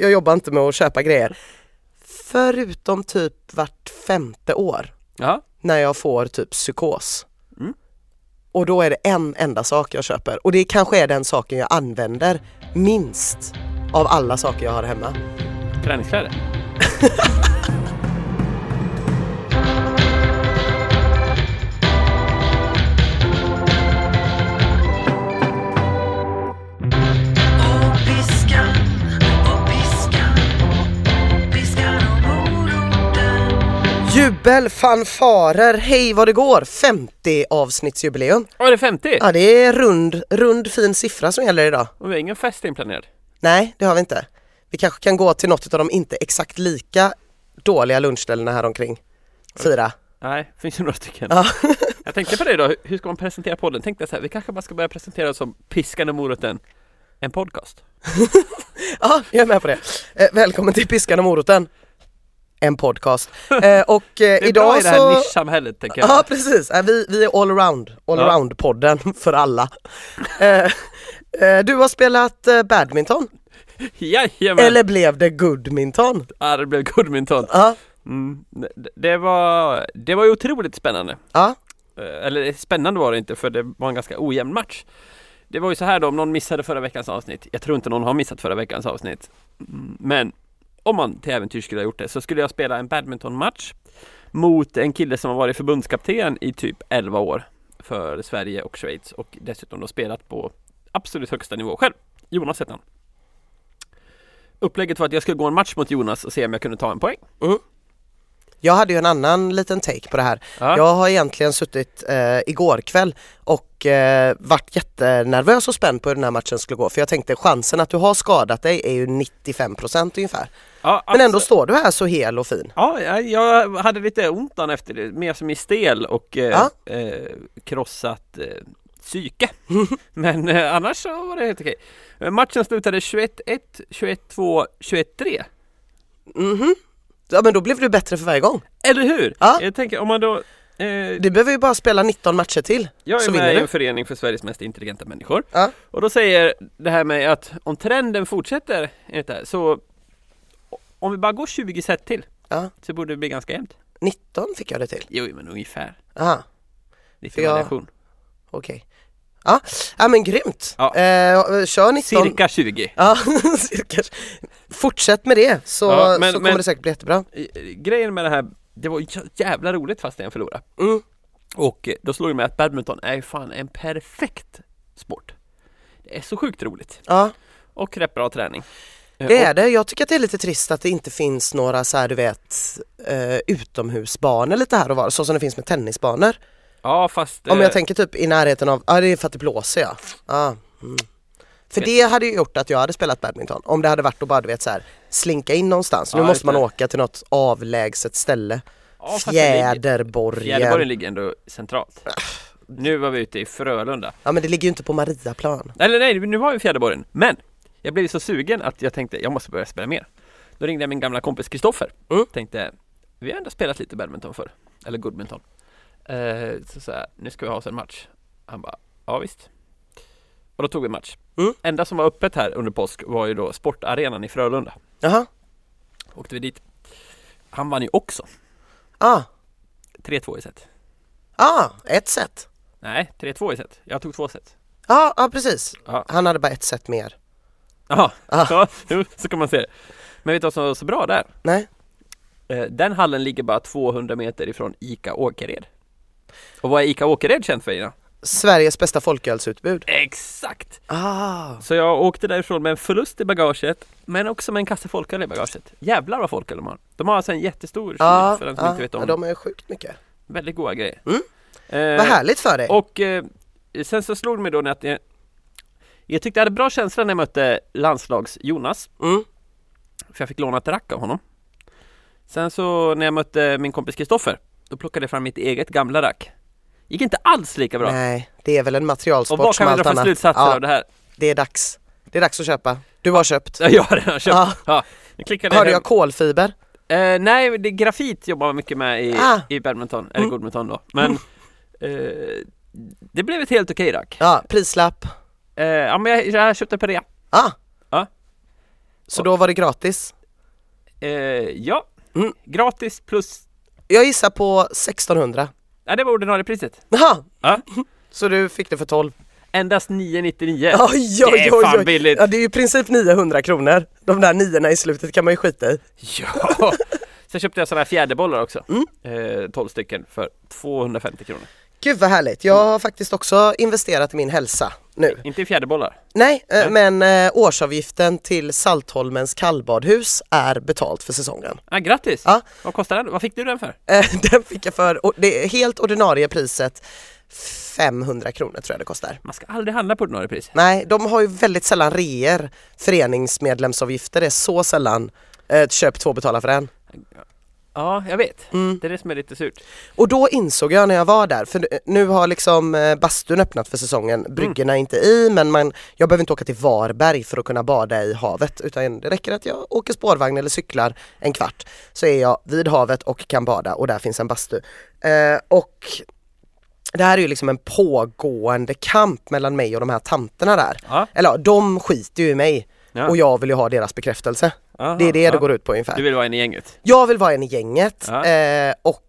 Jag jobbar inte med att köpa grejer. Förutom typ vart femte år Ja, när jag får typ psykos. Mm. Och då är det en enda sak jag köper och det kanske är den saken jag använder minst av alla saker jag har hemma. träningskläder. Jubel, fanfarer, hej vad det går! 50 avsnittsjubileum. Ja, det är 50! Ja det är rund, rund fin siffra som gäller idag. Och vi har ingen fest inplanerad. Nej, det har vi inte. Vi kanske kan gå till något av de inte exakt lika dåliga lunchställena här omkring. Fira. Nej, finns ju några stycken. Ja. Jag tänkte på det då, hur ska man presentera podden? Tänkte jag så här, vi kanske bara ska börja presentera som Piskan och moroten, en podcast. Ja, jag är med på det. Eh, välkommen till Piskan och moroten. En podcast. Eh, och eh, Det är bra i det här så... nischsamhället tänker jag. Ja precis, Eh, vi, vi är all around, all Ja. för alla. Eh, eh, du har spelat badminton, Jajamän! eller blev det goodminton? Ja, det blev Goodminton. Ja, Mm, det- var, det var otroligt spännande. ja, Eller spännande var det inte för det var en ganska ojämn match. Det var ju så här då, om någon missade förra veckans avsnitt. Jag tror inte någon har missat förra veckans avsnitt. Mm, Men om man till äventyr skulle ha gjort det så skulle jag spela en badmintonmatch mot en kille som har varit förbundskapten i typ 11 år för Sverige och Schweiz och dessutom då spelat på absolut högsta nivå själv. Jonas heter han. Upplägget var att jag skulle gå en match mot Jonas och se om jag kunde ta en poäng. jag hade ju en annan liten take på det här. Ja. Jag har egentligen suttit eh, igår kväll och eh, varit jättenervös och spänd på hur den här matchen skulle gå för jag tänkte chansen att du har skadat dig är ju 95% ungefär. Ja, Men ändå står du här så hel och fin. Ja, jag, hade lite ont dagen efter det, mer som i stel och eh, Ja. eh, krossat eh, psyke. Men eh, annars så var det helt okej. Matchen slutade 21-1, 21-2, 21-3. Mhm. Ja men då blev du bättre för varje gång. Eller hur? Ja. Jag tänker om man då... Eh, Du behöver ju bara spela 19 matcher till jag är med i en förening för Sveriges mest intelligenta människor. Ja. Och då säger det här med att om trenden fortsätter enligt det här, så om vi bara går 20 set till Ja. så borde det bli ganska jämnt. 19 fick jag det till. Jo, men ungefär. Aha, Lite För jag- variation. okej. Ja. ja men grymt. Ja. Eh, kör 19. Cirka 20. Ja, cirka. Fortsätt med det så, Ja, men- så kommer men- det säkert bli jättebra. Eh, Grejen med det här, det var jä- jävla roligt fast jag förlorade. Mm. Och eh, då slog det mig att badminton är fan en perfekt sport. Det är så sjukt roligt. Ja, Och rätt bra träning. Eh, det och- är det. Jag tycker att det är lite trist att det inte finns några så här du vet eh, utomhusbanor lite här och var, så som det finns med tennisbanor. Ja fast... Om eh, jag tänker typ i närheten av, ja det är för att det blåser ja. ja mm. För det hade ju gjort att jag hade spelat badminton. Om det hade varit att bara du vet så här slinka in någonstans. Nu Ja, måste man det. åka till något avlägset ställe. ja, Fjäderborgen. Fjäderborgen ligger ändå centralt. Nu var vi ute i Frölunda. Ja men det ligger ju inte på Mariaplan. Eller nej, nu var vi i Fjäderborgen. Men! Jag blev så sugen att jag tänkte, jag måste börja spela mer. Då ringde jag min gamla kompis Kristoffer. Mm. Tänkte, vi har ändå spelat lite badminton förr. Eller goodminton. Eh, så sa jag, nu ska vi ha oss en match. Han bara, ja visst. Och då tog vi match. Mm. Enda som var öppet här under påsk var ju då sportarenan i Frölunda. Jaha. Åkte vi dit. Han vann ju också. Ah. 3-2 i set. Ah, ett set. Nej, 3-2 i set. Jag tog två set. Ja, ja precis. Ja. Han hade bara ett set mer. Jaha, Ah. ja, så kan man se det. Men vet du vad som var så bra där? Nej. Eh, Den hallen ligger bara 200 meter ifrån ICA Åkered. Och vad är ICA Åkered känt för Ina? Sveriges bästa folkölsutbud. Exakt! Ah. Så jag åkte därifrån med en förlust i bagaget Men också med en kasse folköl i bagaget Jävlar vad folköl de har De har alltså en jättestor kyl Ja, för den som ja, inte vet om ja, de är sjukt mycket. Väldigt goda grejer Mm. eh, Vad härligt för dig. Och eh, sen så slog det mig då när att jag, jag tyckte jag hade bra känsla när jag mötte landslags-Jonas Mm. För jag fick låna ett rack av honom Sen så när jag mötte min kompis Kristoffer Då plockade jag fram mitt eget gamla rack Gick inte alls lika bra Nej, det är väl en Och materialsport vad som kan vi allt dra för annat. slutsatser Ja, av det här? det är dags. Det är dags att köpa. Du har köpt. Jag har redan köpt Ja. ja. Jag Hörde jag kolfiber? Eh, nej, det, grafit jobbar man mycket med i, Ah. i badminton, eller Mm. goodminton då Men eh, Det blev ett helt okej rack Ja, prislapp. eh, Ja men jag, jag köpte på rea Ah. Ja. Så då var det gratis. Eh, ja, Mm. gratis plus... Jag gissar på 1600. Ja, det var ordinarie priset. Jaha, Ja. så du fick det för 12? Endast 999. Oj, oj, Det är oj, fan oj. billigt. Ja, det är ju i princip 900 kronor. De där niorna i slutet kan man ju skita i. Ja! Sen köpte jag sådana här fjäderbollar också. Mm. Eh, 12 stycken för 250 kronor. Gud vad härligt. Jag har faktiskt också investerat i min hälsa nu. Inte i fjäderbollar. Nej, eh, Nej. men eh, årsavgiften till Saltholmens kallbadhus är betalt för säsongen. Ah, grattis! Ja. Vad kostar den? Vad fick du den för? Eh, Den fick jag för, det helt ordinarie priset 500 kronor tror jag det kostar. Man ska aldrig handla på ordinarie pris. Nej, de har ju väldigt sällan reor. Föreningsmedlemsavgifter är så sällan eh, köp två betala för en. Ja, jag vet. Mm. Det är det som är lite surt. Och då insåg jag när jag var där, för nu har liksom eh, bastun öppnat för säsongen, bryggorna är inte i men man, jag behöver inte åka till Varberg för att kunna bada i havet utan det räcker att jag åker spårvagn eller cyklar en kvart så är jag vid havet och kan bada och där finns en bastu. Eh, och det här är ju liksom en pågående kamp mellan mig och de här tanterna där. Ja. Eller de skiter ju i mig Ja. och jag vill ju ha deras bekräftelse. Aha, Det är det ja. det går ut på ungefär. Du vill vara en i gänget? Jag vill vara en i gänget eh, och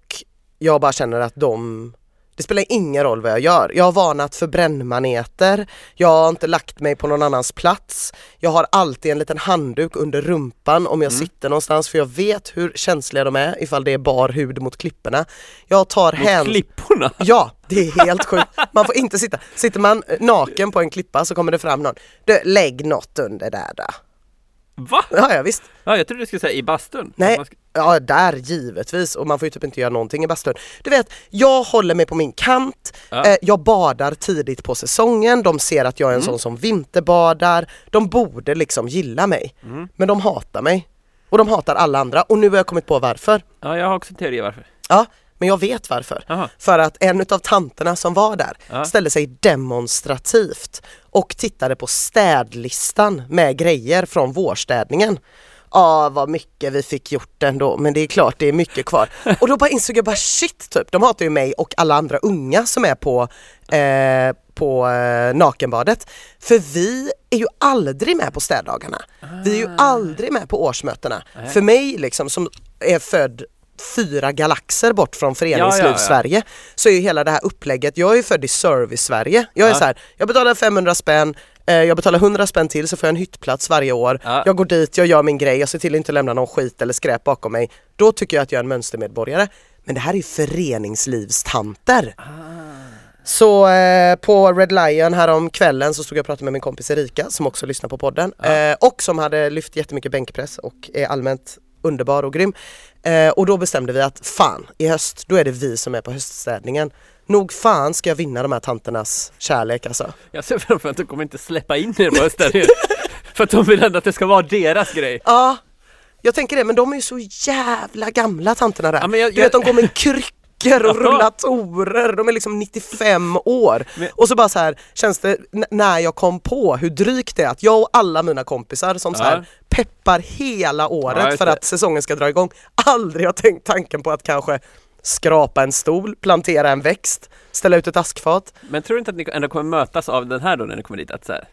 jag bara känner att de det spelar ingen roll vad jag gör. Jag har varnat för brännmaneter, jag har inte lagt mig på någon annans plats, jag har alltid en liten handduk under rumpan om jag sitter någonstans för jag vet hur känsliga de är ifall det är bar hud mot klipporna. Jag tar Mot hänsyn klipporna? Ja, det är helt sjukt. Man får inte sitta. Sitter man naken på en klippa så kommer det fram någon. Du, lägg något under där då. Va? Ja, ja visst. Ja, jag trodde du skulle säga i bastun. Nej, ska- ja där givetvis och man får ju typ inte göra någonting i bastun. Du vet, jag håller mig på min kant, Ja. eh, jag badar tidigt på säsongen, de ser att jag är en sån som vinterbadar, de borde liksom gilla mig. Men de hatar mig. Och de hatar alla andra och nu har jag kommit på varför. Ja, jag har också en teori varför. Ja, men jag vet varför. Jaha. För att en utav tanterna som var där Ja. ställde sig demonstrativt och tittade på städlistan med grejer från vårstädningen. Ja, vad mycket vi fick gjort ändå, men det är klart det är mycket kvar. Och då bara insåg jag bara shit typ, de hatar ju mig och alla andra unga som är på, eh, på eh, nakenbadet. För vi är ju aldrig med på städdagarna. Vi är ju aldrig med på årsmötena. För mig liksom som är född fyra galaxer bort från föreningsliv Ja, ja, ja. Sverige så är ju hela det här upplägget, jag är ju född i service-Sverige. Jag är Ja. så här, jag betalar 500 spänn, eh, jag betalar 100 spänn till så får jag en hyttplats varje år. Ja. Jag går dit, jag gör min grej, jag ser till att inte lämna någon skit eller skräp bakom mig. Då tycker jag att jag är en mönstermedborgare. Men det här är ju föreningslivstanter. Ah. Så eh, på Red Lion här om kvällen så stod jag och pratade med min kompis Erika som också lyssnar på podden eh, och som hade lyft jättemycket bänkpress och är allmänt underbar och grym. Eh, och då bestämde vi att fan, i höst då är det vi som är på höststädningen. Nog fan ska jag vinna de här tanternas kärlek alltså. Jag ser framför mig att de kommer inte släppa in er på höststädningen. för att de vill ändå att det ska vara deras grej. Ja, jag tänker det men de är ju så jävla gamla tanterna där. Ja, men jag- du vet de jag- går med kryckor och rullatorer, de är liksom 95 år. Och så bara så här känns det när jag kom på hur drygt det är att jag och alla mina kompisar som så här peppar hela året Ja, för att säsongen ska dra igång aldrig har tänkt tanken på att kanske skrapa en stol, plantera en växt, ställa ut ett askfat. Men tror du inte att ni ändå kommer mötas av den här då när ni kommer dit? Att så här, "Ja,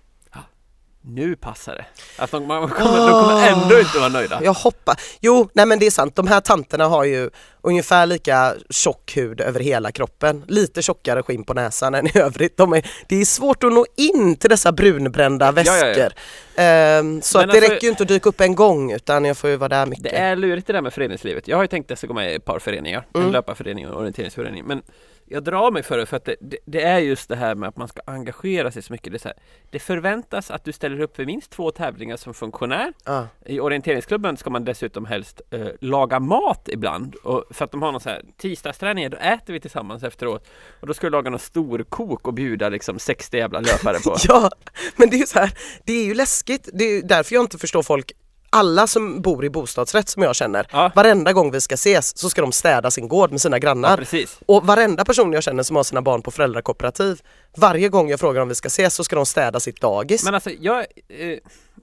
nu passar det. Att de, man kommer, de kommer ändå inte vara nöjda. Jag hoppas. Jo, nej men det är sant. De här tanterna har ju ungefär lika tjock hud över hela kroppen. Lite tjockare skinn på näsan än i övrigt. De är, det är svårt att nå in till dessa brunbrända väskor. Ja, ja, ja. Ehm, så Men att det alltså- räcker ju inte att dyka upp en gång utan jag får ju vara där mycket. Det är lurigt det där med föreningslivet. Jag har ju tänkt att jag ska gå med i ett par föreningar. En Mm. löparförening och en orienteringsförening. Men jag drar mig för det för att det, det, det är just det här med att man ska engagera sig så mycket. Det, så här, det förväntas att du ställer upp för minst två tävlingar som funktionär. Ja. I orienteringsklubben ska man dessutom helst eh, laga mat ibland. Och för att de har någon så här tisdagsträning, då äter vi tillsammans efteråt. Och då ska du laga någon stor kok och bjuda liksom 60 jävla löpare på. Ja, men det är ju så här, det är ju läskigt. Det är ju därför jag inte förstår folk alla som bor i bostadsrätt som jag känner, Ja. varenda gång vi ska ses så ska de städa sin gård med sina grannar. Ja. Och varenda person jag känner som har sina barn på föräldrakooperativ, varje gång jag frågar om vi ska ses så ska de städa sitt dagis. Men alltså, jag, eh,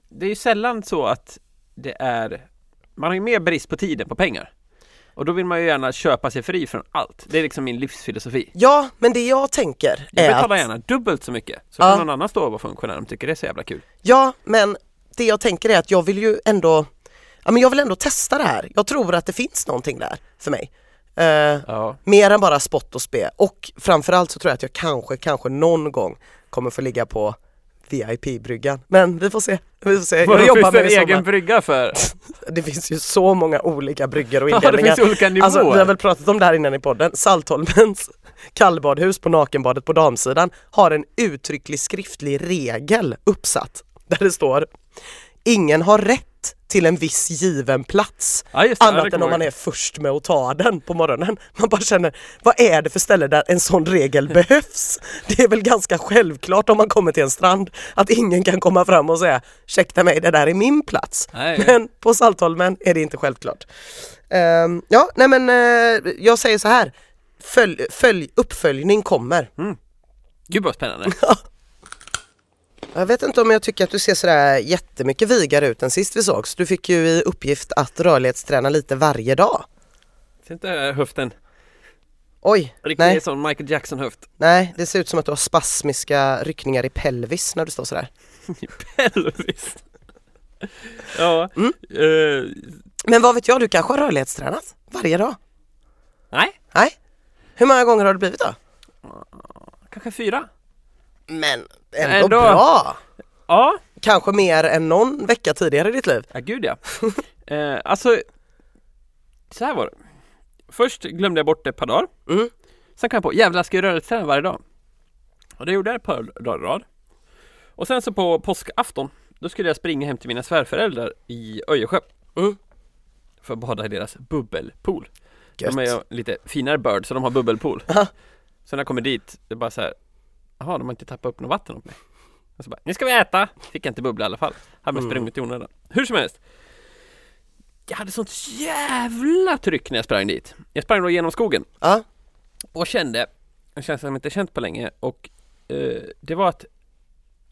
det är ju sällan så att det är, man har ju mer brist på tid än på pengar. Och då vill man ju gärna köpa sig fri från allt. Det är liksom min livsfilosofi. Ja, men det jag tänker Jag är betalar att, gärna dubbelt så mycket, så Ja. kan någon annan stå och vara funktionär om de tycker det är så jävla kul. ja men det jag tänker är att jag vill ju ändå, ja men jag vill ändå testa det här. Jag tror att det finns någonting där för mig. Eh, Ja. Mer än bara spott och spe och framförallt så tror jag att jag kanske, kanske någon gång kommer få ligga på VIP-bryggan. Men vi får se. Vi får se. Jag Vad jobbar finns med det en egen sommar. brygga för? Det finns ju så många olika bryggor och Ja, det indelningar. finns olika nivåer. Alltså, vi har väl pratat om det här innan i podden. Saltholmens kallbadhus på nakenbadet på damsidan har en uttrycklig skriftlig regel uppsatt där det står Ingen har rätt till en viss given plats Ja, det. Annat än om man är först med att ta den på morgonen. Man bara känner, vad är det för ställe där en sån regel behövs? Det är väl ganska självklart om man kommer till en strand att ingen kan komma fram och säga ursäkta mig, det där är min plats. Nej. Men på Saltholmen är det inte självklart. Ehm, ja, nej men eh, jag säger så här. Följ, följ, uppföljning kommer. Gud vad spännande. Jag vet inte om jag tycker att du ser sådär jättemycket vigare ut än sist vi sågs. Du fick ju i uppgift att rörlighetsträna lite varje dag. Ser inte höften? Oj, Riktigt nej, som Michael Jackson höft. nej, det ser ut som att du har spasmiska ryckningar i pelvis när du står sådär. Pelvis. ja. Mm. eh, Men vad vet jag, du kanske har rörlighetstränat varje dag? nej, Nej? Hur många gånger har det blivit då? kanske fyra. Men ändå, Ändå. bra! Ja, Kanske mer än någon vecka tidigare i ditt liv. ja gud ja. eh, alltså, så här var det. Först glömde jag bort det ett par dagar. Mm. Sen kom jag på, jävlar ska jag rörelseträna varje dag? Och det gjorde jag ett par dagar i rad. Och sen så på påskafton, då skulle jag springa hem till mina svärföräldrar i Öjersjö. Mm. För att bada i deras bubbelpool. Gött. De är ju lite finare bird så de har bubbelpool. Så när jag kommer dit, det är bara så här. Jaha, de har inte tappat upp något vatten åt mig. Och så bara, nu ska vi äta! Fick jag inte bubbla i alla fall. Hade man Mm. sprungit i onödan. Hur som helst. Jag hade sånt jävla tryck när jag sprang dit. Jag sprang då genom skogen Ja, och kände en känsla jag inte känt på länge och eh, det var att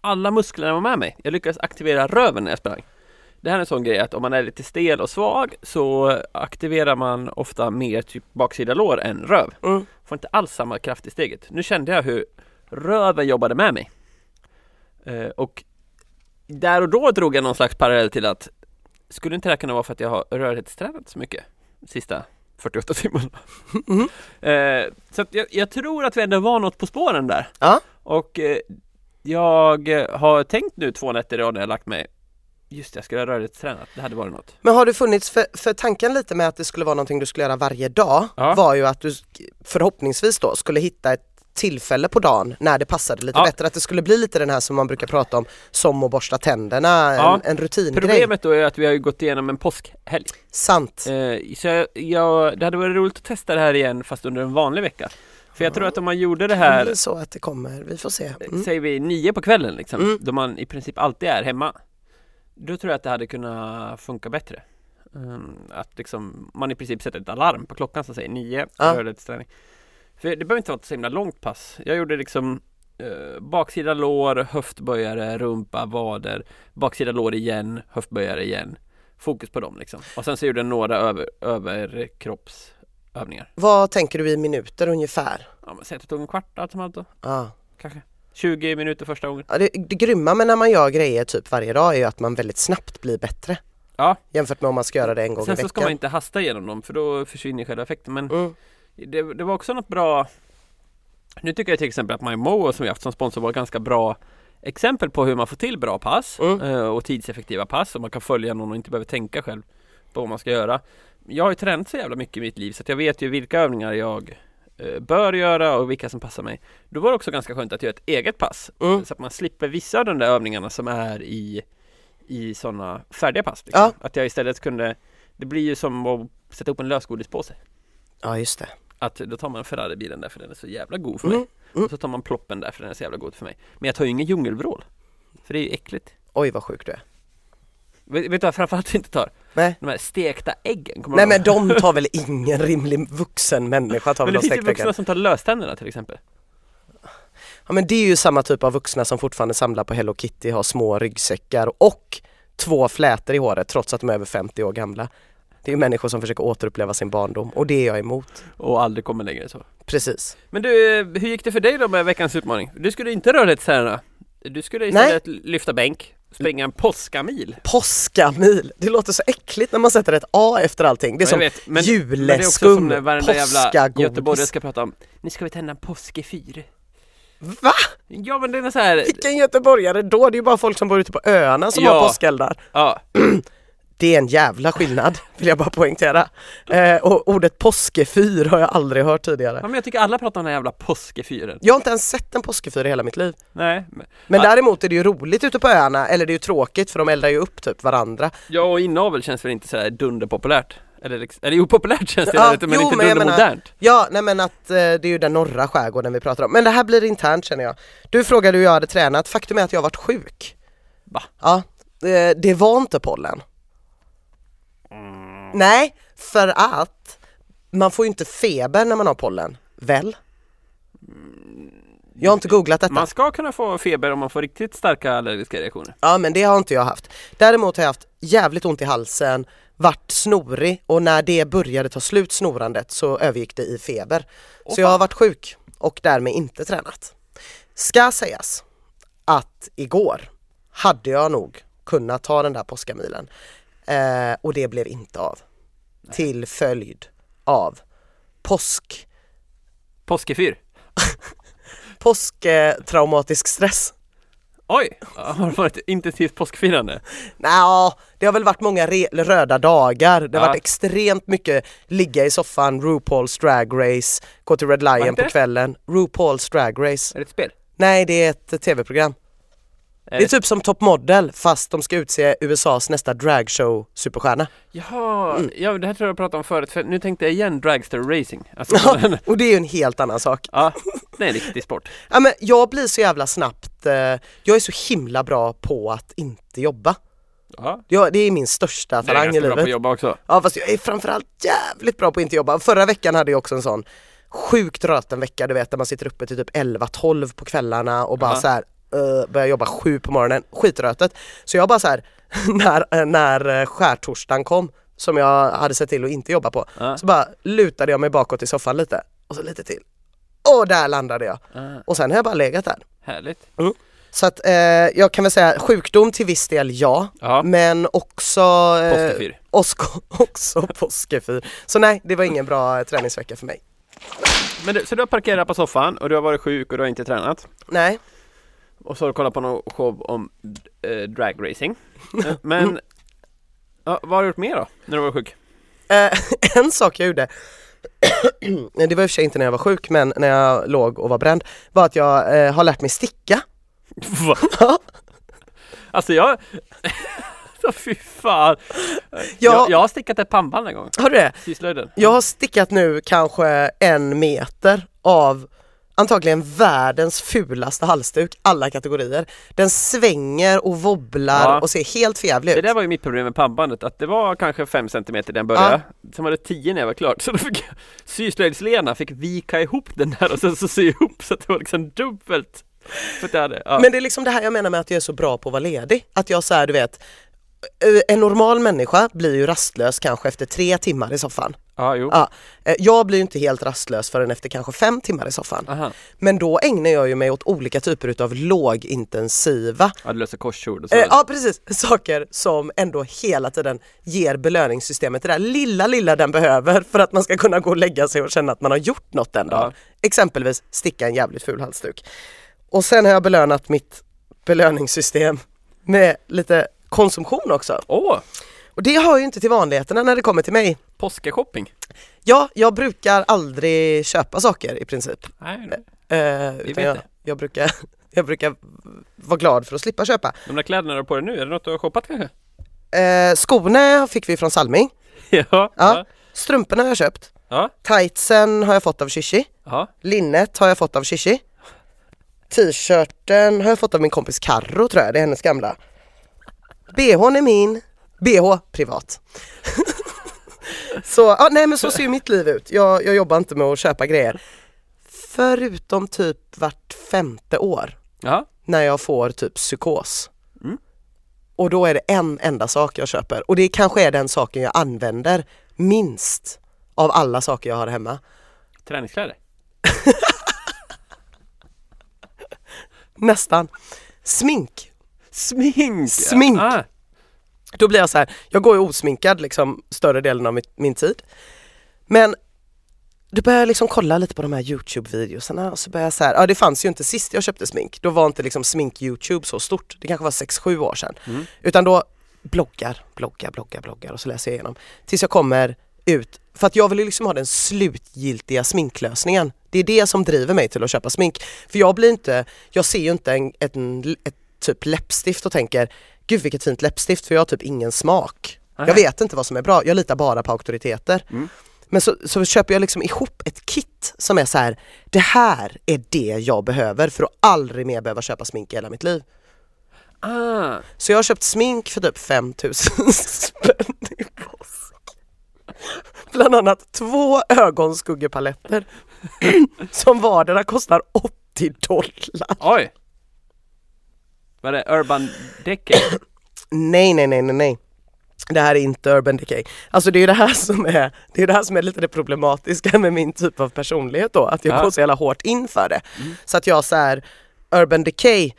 alla musklerna var med mig. Jag lyckades aktivera röven när jag sprang. Det här är en sån grej att om man är lite stel och svag så aktiverar man ofta mer typ baksida lår än röv. mm. Får inte alls samma kraft i steget. Nu kände jag hur röven jobbade med mig. Eh, och där och då drog jag någon slags parallell till att skulle inte det här kunna vara för att jag har rörlighetstränat så mycket sista 48 timmarna? Mhm. Eh, så jag, jag tror att vi ändå var något på spåren där. Ja. Och eh, jag har tänkt nu två nätter i rad när jag lagt mig Just det, jag skulle ha rörlighetstränat, det hade varit något. Men har du funnits, för, för tanken lite med att det skulle vara någonting du skulle göra varje dag Ja. var ju att du förhoppningsvis då skulle hitta ett tillfälle på dagen när det passade lite Ja. bättre, att det skulle bli lite den här som man brukar prata om som att borsta tänderna, Ja. en, en rutingrej. Problemet då är att vi har ju gått igenom en påskhelg. Sant. Eh, så jag, jag, det hade varit roligt att testa det här igen fast under en vanlig vecka. För jag tror att om man gjorde det Det här, blir så att det kommer, vi får se. Mm. säger vi nio på kvällen liksom, Mm. då man i princip alltid är hemma. Då tror jag att det hade kunnat funka bättre. Um, att liksom, man i princip sätter ett alarm på klockan som säger nio, Ja. rörlighetsträning. För det behöver inte vara ett så himla långt pass. Jag gjorde liksom eh, baksida lår, höftböjare, rumpa, vader, baksida lår igen, höftböjare igen. Fokus på dem liksom. Och sen så gjorde jag några över, överkroppsövningar. Vad tänker du i minuter ungefär? Ja men säg att det tog en kvart allt som allt då, Ja. kanske. 20 minuter första gången. Ja, det, det grymma med när man gör grejer typ varje dag är ju att man väldigt snabbt blir bättre Ja, jämfört med om man ska göra det en gång sen i så veckan. ska man inte hasta igenom dem för då försvinner själva effekten. Men mm. Det, det var också något bra Nu tycker jag till exempel att MyMo som vi haft som sponsor var ganska bra exempel på hur man får till bra pass Mm. eh, och tidseffektiva pass och man kan följa någon och inte behöver tänka själv på vad man ska göra. Jag har ju tränat så jävla mycket i mitt liv så att jag vet ju vilka övningar jag eh, bör göra och vilka som passar mig. Då var det också ganska skönt att göra ett eget pass Mm. så att man slipper vissa av de där övningarna som är i i sådana färdiga pass. Liksom. Ja. Att jag istället kunde Det blir ju som att sätta upp en lösgodispåse. Ja just det. Att då tar man Ferrari-bilen där för den är så jävla god för Mm, mig. mm. Och så tar man ploppen där för den är så jävla god för mig. Men jag tar ju ingen djungelvrål. För det är ju äckligt. Oj vad sjuk du är. Vet, vet du vad jag framförallt inte tar? Nej. De här stekta äggen. Kommer Nej men de tar väl ingen rimlig vuxen människa tar Men väl det de finns ju vuxna äggen. som tar löständerna till exempel. Ja men det är ju samma typ av vuxna som fortfarande samlar på Hello Kitty, har små ryggsäckar och två flätor i håret trots att de är över 50 år gamla. Det är ju människor som försöker återuppleva sin barndom och det är jag emot. Och aldrig kommer längre så. Precis. Men du, hur gick det för dig då med veckans utmaning? Du skulle inte rörlighetsträna. Du skulle istället lyfta bänk. springa en påskamil. Påskamil, det låter så äckligt när man sätter ett A efter allting. Det är Ja, som vet, men, men det är också som juleskum, jävla göteborgare ska prata om Nu ska vi tända en påskefyr Va? Ja men det är så här, Vilken göteborgare då? Det är ju bara folk som bor ute på öarna som Ja. har påskeldar. ja, Det är en jävla skillnad, vill jag bara poängtera. Eh, och ordet påskefyr har jag aldrig hört tidigare. ja men jag tycker alla pratar om den här jävla påskefyren Jag har inte ens sett en påskefyr i hela mitt liv. Nej, men, Men däremot är det ju roligt ute på öarna, eller det är ju tråkigt för de eldar ju upp typ varandra. ja och inavel känns väl inte så här dunderpopulärt Eller, liksom- eller jo populärt känns det Ja, lite men jo, inte men dundermodernt Ja, nej men att eh, det är ju den norra skärgården vi pratar om. Men det här blir internt känner jag. Du frågade hur jag hade tränat, faktum är att jag har varit sjuk. Va? Ja, eh, det var inte pollen. Nej, för att man får ju inte feber när man har pollen, väl? Jag har inte googlat detta. Man ska kunna få feber om man får riktigt starka allergiska reaktioner Ja men det har inte jag haft. Däremot har jag haft jävligt ont i halsen, varit snorig och när det började ta slut snorandet så övergick det i feber. Åh, så jag har varit sjuk och därmed inte tränat. Ska sägas att igår hade jag nog kunnat ta den där påskamilen eh, och det blev inte av. Till följd av påsk, Påskefyr påsktraumatisk stress. Oj! Har det varit intensivt påskfirande? Nja, det har väl varit många röda dagar. Det har Ja. varit extremt mycket ligga i soffan, RuPaul's Drag Race, gå till Red Lion på kvällen. RuPaul's Drag Race. Är det ett spel? Nej, det är ett tv-program. Är Det är typ som Top Model fast de ska utse USAs nästa dragshow superstjärna. Jaha, Mm. ja det här tror jag jag pratade om förut, för nu tänkte jag igen Dragster Racing alltså, Ja, och det är ju en helt annan sak. Ja, det är en riktig sport Ja, men jag blir så jävla snabbt, eh, jag är så himla bra på att inte jobba. Ja, det är min största är talang i ganska bra på livet. att jobba också Ja fast jag är framförallt jävligt bra på att inte jobba. Förra veckan hade jag också en sån sjukt röten vecka du vet där man sitter uppe till typ 11-12 på kvällarna och bara Ja. så här uh, börjar jobba sju på morgonen, skitrötet. Så jag bara så här när, eh, när eh, skärtorsdagen kom som jag hade sett till att inte jobba på Ja. så bara lutade jag mig bakåt i soffan lite och så lite till. Och där landade jag. ah, Och sen har jag bara legat där. Härligt Så att eh, jag kan väl säga sjukdom till viss del ja, Ja, men också eh, påskefyr också, också påskefyr. Så nej, det var ingen bra träningsvecka för mig. Men du, så du har parkerat på soffan och du har varit sjuk och du har inte tränat Nej. Och så har du kollat på någon show om eh, dragracing Men ja, Vad har du gjort mer då, när du var sjuk? Eh, en sak jag gjorde, det var i och för sig inte när jag var sjuk men när jag låg och var bränd, var att jag eh, har lärt mig sticka. Va? Alltså jag fy fan Ja. jag, jag har stickat ett pannband en gång, Har du det? syslöjden Jag har stickat nu kanske en meter av antagligen världens fulaste halsduk, alla kategorier. Den svänger och wobblar Ja. och ser helt förjävlig Det ut. där var ju mitt problem med pannbandet, att det var kanske 5 cm den började Sen var det 10 när jag var klart, så då fick Syslöjds-Lena fick vika ihop den där och sen så sy ihop så att det var liksom dubbelt jag hade, ja. Men det är liksom det här jag menar med att jag är så bra på att vara ledig. Att jag så här, du vet, eh, en normal människa blir ju rastlös kanske efter tre timmar i soffan. Ja, jo. Ja, eh, jag blir inte helt rastlös förrän efter kanske fem timmar i soffan. Aha. Men då ägnar jag ju mig åt olika typer utav lågintensiva, Ja, du löser korsord och så. eh, ja precis, saker som ändå hela tiden ger belöningssystemet det där lilla, lilla den behöver för att man ska kunna gå och lägga sig och känna att man har gjort något den dagen. Exempelvis sticka en jävligt ful halsduk. Och sen har jag belönat mitt belöningssystem med lite konsumtion också. Åh! Och det hör ju inte till vanligheterna när det kommer till mig. Påskeshopping? Ja, jag brukar aldrig köpa saker i princip. Nej, Eh, vet utan jag, det. jag, brukar, jag brukar vara glad för att slippa köpa. de där kläderna du har på dig nu, är det något du har shoppat kanske? Eh, skorna fick vi från Salming. ja, ja, Strumporna har jag köpt. ja, Tightsen har jag fått av Shishi. ja. Linnet har jag fått av Shishi. T-shirten har jag fått av min kompis Karro tror jag, det är hennes gamla. BHn är min. BH privat. så, ja, nej men så ser ju mitt liv ut. Jag, jag jobbar inte med att köpa grejer. Förutom typ vart femte år ja. när jag får typ psykos. Mm. Och då är det en enda sak jag köper och det kanske är den saken jag använder minst av alla saker jag har hemma. Träningskläder? Nästan. Smink. Smink! Smink. Ah, Då blir jag så här, jag går ju osminkad liksom större delen av mitt, min tid. Men då börjar jag liksom kolla lite på de här Youtube-videosarna och så börjar jag så här, ja det fanns ju inte sist jag köpte smink. Då var inte liksom smink-Youtube så stort. Det kanske var 6-7 år sedan. Mm. Utan då bloggar, bloggar, bloggar, bloggar och så läser jag igenom. Tills jag kommer ut, för att jag vill ju liksom ha den slutgiltiga sminklösningen. Det är det som driver mig till att köpa smink. För jag blir inte, jag ser ju inte en, en, ett typ läppstift och tänker Gud vilket fint läppstift för jag har typ ingen smak. Jag Nej. vet inte vad som är bra, jag litar bara på auktoriteter. Mm. Men så, så köper jag liksom ihop ett kit som är så här, det här är det jag behöver för att aldrig mer behöva köpa smink i hela mitt liv. ah. Så jag har köpt smink för typ 5000 spänn i påsk. Bland annat två ögonskuggepaletter som vardera kostar 80 dollar. Oj! Var det Urban Decay? Nej, nej, nej, nej, nej. Det här är inte Urban Decay. Alltså det är det här som är, det är det här som är lite det problematiska med min typ av personlighet då, att jag Ja. går så jävla hårt in för det. Så att jag så här, Urban Decay,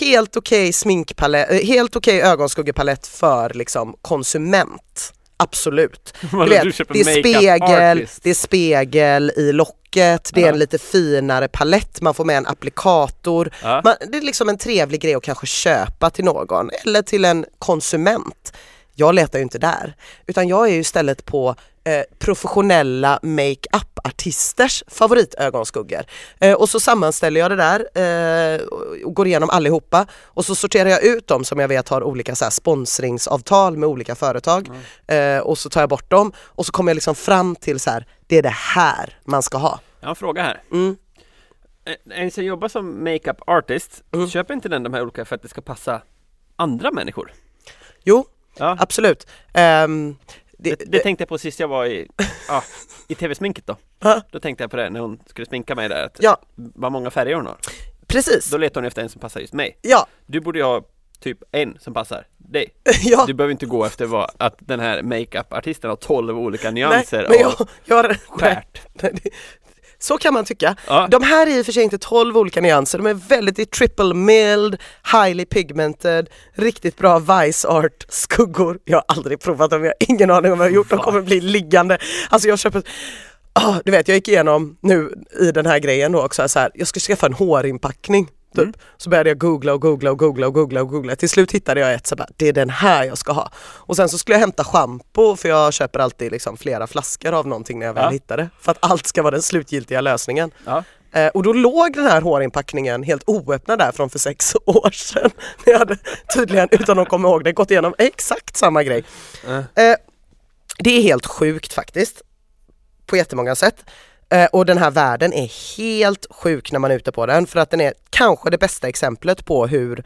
helt okej sminkpalett, eh, helt okej ögonskuggepalett för liksom konsument. Absolut. Du vet, du det är spegel, artist? det är spegel i locket, det är en lite finare palett, man får med en applikator. Ja. Man, det är liksom en trevlig grej att kanske köpa till någon eller till en konsument. Jag letar ju inte där, utan jag är ju istället på eh, professionella makeup-artisters favoritögonskuggor. Eh, och så sammanställer jag det där eh, och går igenom allihopa och så sorterar jag ut dem som jag vet har olika så här, sponsringsavtal med olika företag eh, och så tar jag bort dem och så kommer jag liksom fram till så här, det är det här man ska ha. Jag har en fråga här. Mm. En- som jobbar som makeup artist, Mm. köper inte den de här olika för att det ska passa andra människor? Jo, Ja. absolut. Ehm, det, Det, det tänkte jag på sist jag var i, ja, i tv-sminket då. Då tänkte jag på det när hon skulle sminka mig där, att Ja. vad många färger hon har. precis. Då letar hon efter en som passar just mig. Ja, Du borde ju ha typ en som passar dig. ja. Du behöver inte gå efter vad, att den här makeup-artisten har 12 olika Nej, nyanser men av jag, jag, skärt. nej, Så kan man tycka. Ja. De här är i och för sig inte 12 olika nyanser, de är väldigt triple mild, highly pigmented, riktigt bra Vice Art skuggor. Jag har aldrig provat dem, jag har ingen aning om vad jag har gjort, de kommer bli liggande. Alltså jag köper Ah, du vet jag gick igenom nu i den här grejen då också så här, jag ska skaffa en hårinpackning. Typ. Mm. Så började jag googla och googla och googla och googla och googla. Till slut hittade jag ett så bara, det är den här jag ska ha. Och sen så skulle jag hämta schampo för jag köper alltid liksom flera flaskor av någonting när jag väl Ja. hittar det. För att allt ska vara den slutgiltiga lösningen. Ja. Eh, och då låg den här hårinpackningen helt oöppnad där från för sex år sedan. Jag hade tydligen, utan att komma ihåg det, gått igenom exakt samma grej. Eh, det är helt sjukt faktiskt. På jättemånga sätt. Eh, och den här världen är helt sjuk när man är ute på den för att den är kanske det bästa exemplet på hur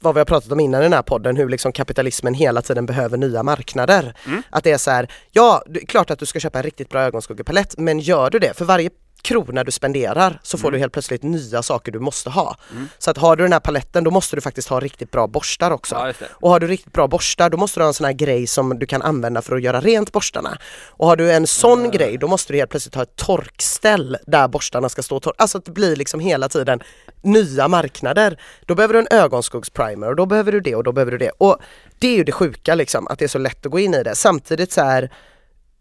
vad vi har pratat om innan i den här podden, hur liksom kapitalismen hela tiden behöver nya marknader. Att det är så här, ja det är klart att du ska köpa en riktigt bra ögonskuggepalett men gör du det, för varje krona du spenderar så får du helt plötsligt nya saker du måste ha. Så att har du den här paletten då måste du faktiskt ha riktigt bra borstar också. Ja. Och har du riktigt bra borstar då måste du ha en sån här grej som du kan använda för att göra rent borstarna. Och har du en sån grej då måste du helt plötsligt ha ett torkställ där borstarna ska stå torr. Alltså att det blir liksom hela tiden nya marknader. Då behöver du en ögonskuggsprimer och då behöver du det och då behöver du det. Och det är ju det sjuka liksom att det är så lätt att gå in i det. Samtidigt så är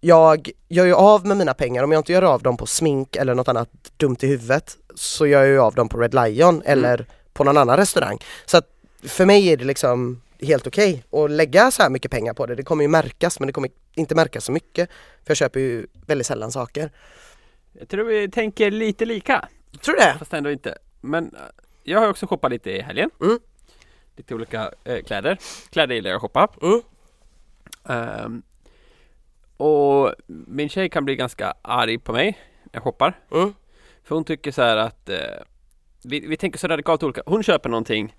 jag gör ju av med mina pengar, om jag inte gör av dem på smink eller något annat dumt i huvudet så gör jag ju av dem på Red Lion eller på någon annan restaurang. Så att för mig är det liksom helt okej att lägga så här mycket pengar på det. Det kommer ju märkas men det kommer inte märkas så mycket. För jag köper ju väldigt sällan saker. Jag tror vi tänker lite lika, Tror du det? fast ändå inte. Men eh, jag har också shoppat lite i helgen. Mm. Lite olika eh, kläder. Kläder gillar jag att shoppa. Mm. Ehm, och min tjej kan bli ganska arg på mig när jag shoppar. Mm. För hon tycker så här att eh, vi, vi tänker så radikalt olika. Hon köper någonting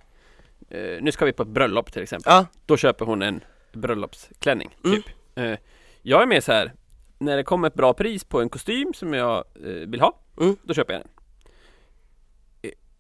eh, Nu ska vi på ett bröllop till exempel. Ja. Då köper hon en bröllopsklänning Mm. typ. Eh, jag är mer så här När det kommer ett bra pris på en kostym som jag eh, vill ha Mm. Då köper jag den.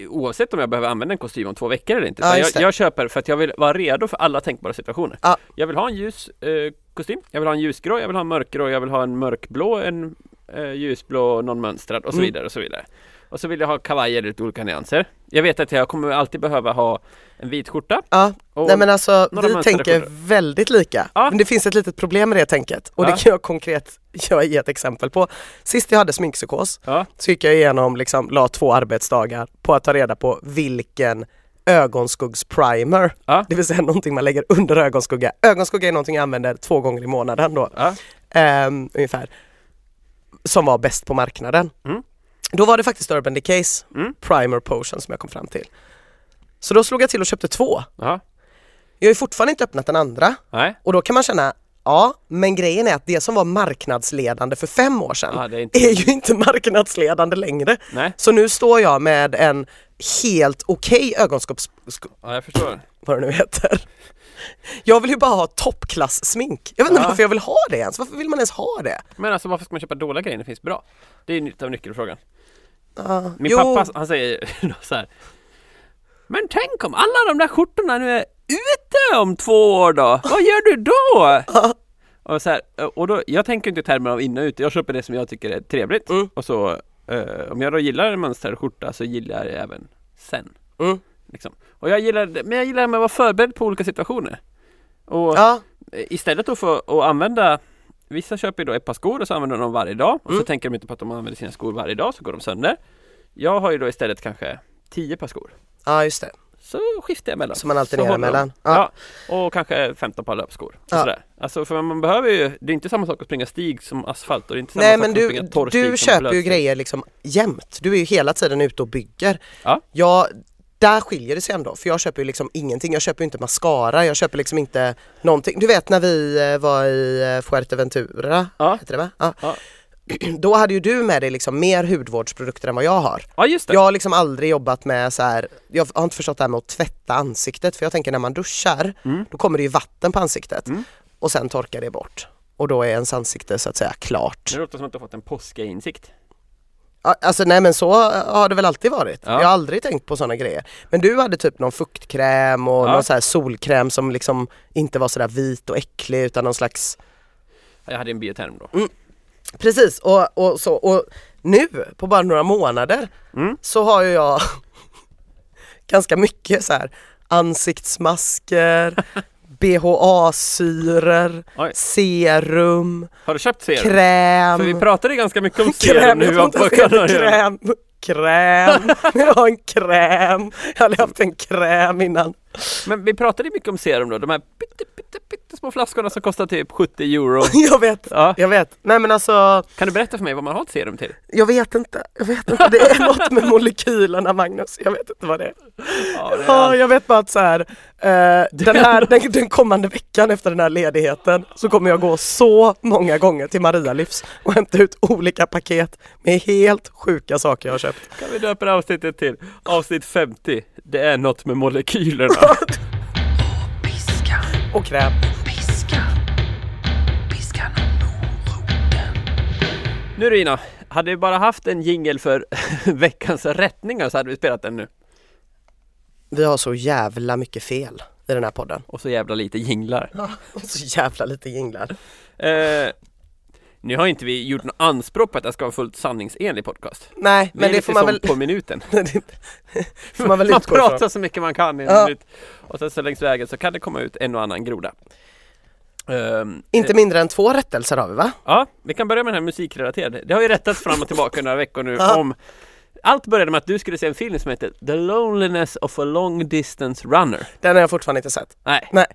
Oavsett om jag behöver använda en kostym om två veckor eller inte. Ja, jag, jag köper för att jag vill vara redo för alla tänkbara situationer. Ja. Jag vill ha en ljus eh, kostym, jag vill ha en ljusgrå, jag vill ha en mörkgrå, jag vill ha en mörkblå, en eh, ljusblå, någon mönstrad och så Mm. vidare och så vidare. Och så vill jag ha kavajer i lite olika nyanser. Jag vet att jag kommer alltid behöva ha en vit skjorta. Ja, nej men alltså vi tänker skjortor. väldigt lika. Ja. Men det finns ett litet problem med det tänket och Ja. det kan jag konkret jag ge ett exempel på. Sist jag hade sminkpsykos Ja, så gick jag igenom, liksom, la två arbetsdagar på att ta reda på vilken ögonskuggsprimer, Ja. det vill säga någonting man lägger under ögonskugga. Ögonskugga är någonting jag använder två gånger i månaden då, ja, ehm, ungefär, som var bäst på marknaden. Mm. Då var det faktiskt Urban Decays Mm. Primer Potion som jag kom fram till. Så då slog jag till och köpte två. ja, Jag har ju fortfarande inte öppnat den andra nej. och då kan man känna, ja men grejen är att det som var marknadsledande för fem år sedan det är inte... är ju inte marknadsledande längre. Nej, Så nu står jag med en helt okej ögonskopps... sk- ja, jag förstår. vad det nu heter. Jag vill ju bara ha toppklass smink. Jag vet inte Ja. varför jag vill ha det ens. Varför vill man ens ha det? Men alltså varför ska man köpa dåliga grejer när det finns bra? Det är lite av nyckelfrågan. Ja, Min jo, pappa han säger så här. Men tänk om alla de där skjortorna nu är ute om två år då? Vad gör du då? Och, så här, och då, jag tänker inte i termer av inne och ute, jag köper det som jag tycker är trevligt. Mm. Och så, eh, om jag då gillar en mönstrad skjorta så gillar jag det även sen. Mm. Liksom. Och jag gillar, men jag gillar att vara förberedd på olika situationer. Och Ja, istället då för att använda Vissa köper ju då ett par skor och så använder de dem varje dag och så Mm. tänker de inte på att de använder sina skor varje dag så går de sönder Jag har ju då istället kanske 10 par skor ja just det. Så skiftar jag mellan Som man alternerar mellan. Ja. Ja. och kanske 15 par löpskor Ja. sådär. Alltså för man behöver ju Det är inte samma sak att springa stig som asfalt och det är inte samma Nej sak men att du, springa torr stig du köper ju grejer liksom jämt. Du är ju hela tiden ute och bygger. Ja. Jag, där skiljer det sig ändå för jag köper ju liksom ingenting. Jag köper ju inte mascara, jag köper liksom inte någonting. Du vet när vi eh, var i eh, Fuerteventura, Ja. heter det va? Ja. Då hade ju du med dig liksom mer hudvårdsprodukter än vad jag har. Ja just det! Jag har liksom aldrig jobbat med så här. jag har inte förstått det här med att tvätta ansiktet för jag tänker när man duschar Mm. då kommer det ju vatten på ansiktet Mm. och sen torkar det bort. Och då är ens ansikte så att säga klart. Det låter som att du har fått en påskinsikt Ja, Alltså nej men så har det väl alltid varit. Ja. Jag har aldrig tänkt på sådana grejer. Men du hade typ någon fuktkräm och Ja. någon så här solkräm som liksom inte var sådär vit och äcklig utan någon slags Jag hade en bioterm då Precis och, och så och nu på bara några månader Mm. så har ju jag ganska mycket så här ansiktsmasker, BHA-syror, serum, Har du köpt serum? kräm. För vi pratade ganska mycket om serum Kräm, när jag inte Kanarieöarna kräm. Kräm, jag har en kräm. Jag har aldrig haft en kräm innan. Men vi pratade mycket om serum då, de här små flaskorna som kostar typ 70 euro Jag vet, Ja, jag vet. Nej men alltså, kan du berätta för mig vad man har ett serum till? jag vet inte. Jag vet inte. Det är något med molekylerna Magnus. Jag vet inte vad det är. Ja, det är Ja, jag vet bara att så här, eh, den, här den, den kommande veckan efter den här ledigheten så kommer jag gå så många gånger till Maria Livs och hämta ut olika paket med helt sjuka saker jag har köpt. Kan vi döpa det avsnittet till avsnitt 50? Det är något med molekylerna Och kräm. piska, piskan och moroten. Nu Rina, hade vi bara haft en jingel för veckans rättningar så hade vi spelat den nu Vi har så jävla mycket fel i den här podden. Och så jävla lite jinglar Och så jävla lite jinglar. eh, Nu har inte vi gjort något anspråk på att det ska vara fullt sanningsenlig podcast Nej, Vi är men det får man väl, på minuten får man väl Man pratar så mycket man kan i en Ja. minut Och sen så längs vägen så kan det komma ut en och annan groda Ehm, Inte mindre än två rättelser har vi va? Ja, vi kan börja med den här musikrelaterade. Det har ju rättats fram och tillbaka några veckor nu Ja. om allt började med att du skulle se en film som heter The Loneliness of a Long Distance Runner. Den har jag fortfarande inte sett. Nej. Nej.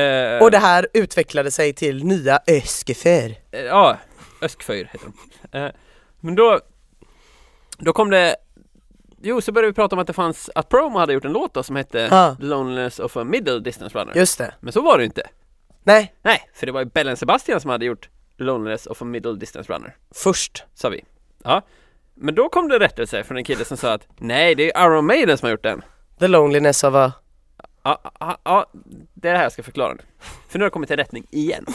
Eh, Och det här utvecklade sig till nya Öskeför. eh, Ja, Öskföjr heter de. Eh, men då, då kom det Jo, så började vi prata om att det fanns, att Promo hade gjort en låt då som hette. The Loneliness of a Middle Distance Runner. Just det. Men så var det inte. Nej, Nej, för det var ju Bellen Sebastian som hade gjort Loneliness of a Middle Distance Runner. först. sa vi. Ja. Men då kom det rättelse från en kille som sa att nej, det är Iron Maiden som har gjort den. The loneliness of a... Ja, ja, ja det är det här jag ska förklara nu. För nu har det kommit till rättning igen.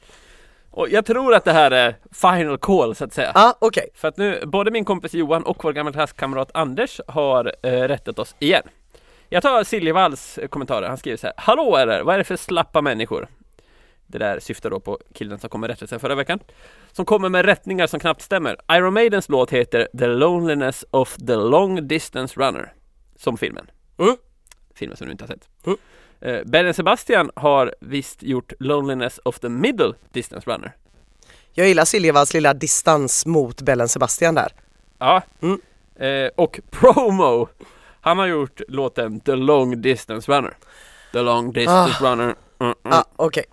Och jag tror att det här är final call så att säga. Ja, ah, okej. För att nu, både min kompis Johan och vår gamla klasskamrat Anders har eh, rättat oss igen. Jag tar Siljevalls eh, kommentarer, han skriver så här. Hallå eller vad är det för slappa människor? Det där syftar då på killen som kom med rättelsen förra veckan. Som kommer med rättningar som knappt stämmer. Iron Maidens låt heter The Loneliness of the Long Distance Runner. Som filmen. Mm. Filmen som du inte har sett. Mm. Eh, Bellen Sebastian har visst gjort Loneliness of the Middle Distance Runner. Jag gillar Siljevalls lilla distans mot Bellen Sebastian där. Ja. Mm. Eh, och Promo. Han har gjort låten The Long Distance Runner. The Long Distance Runner. Mm, mm. Ah, Okej,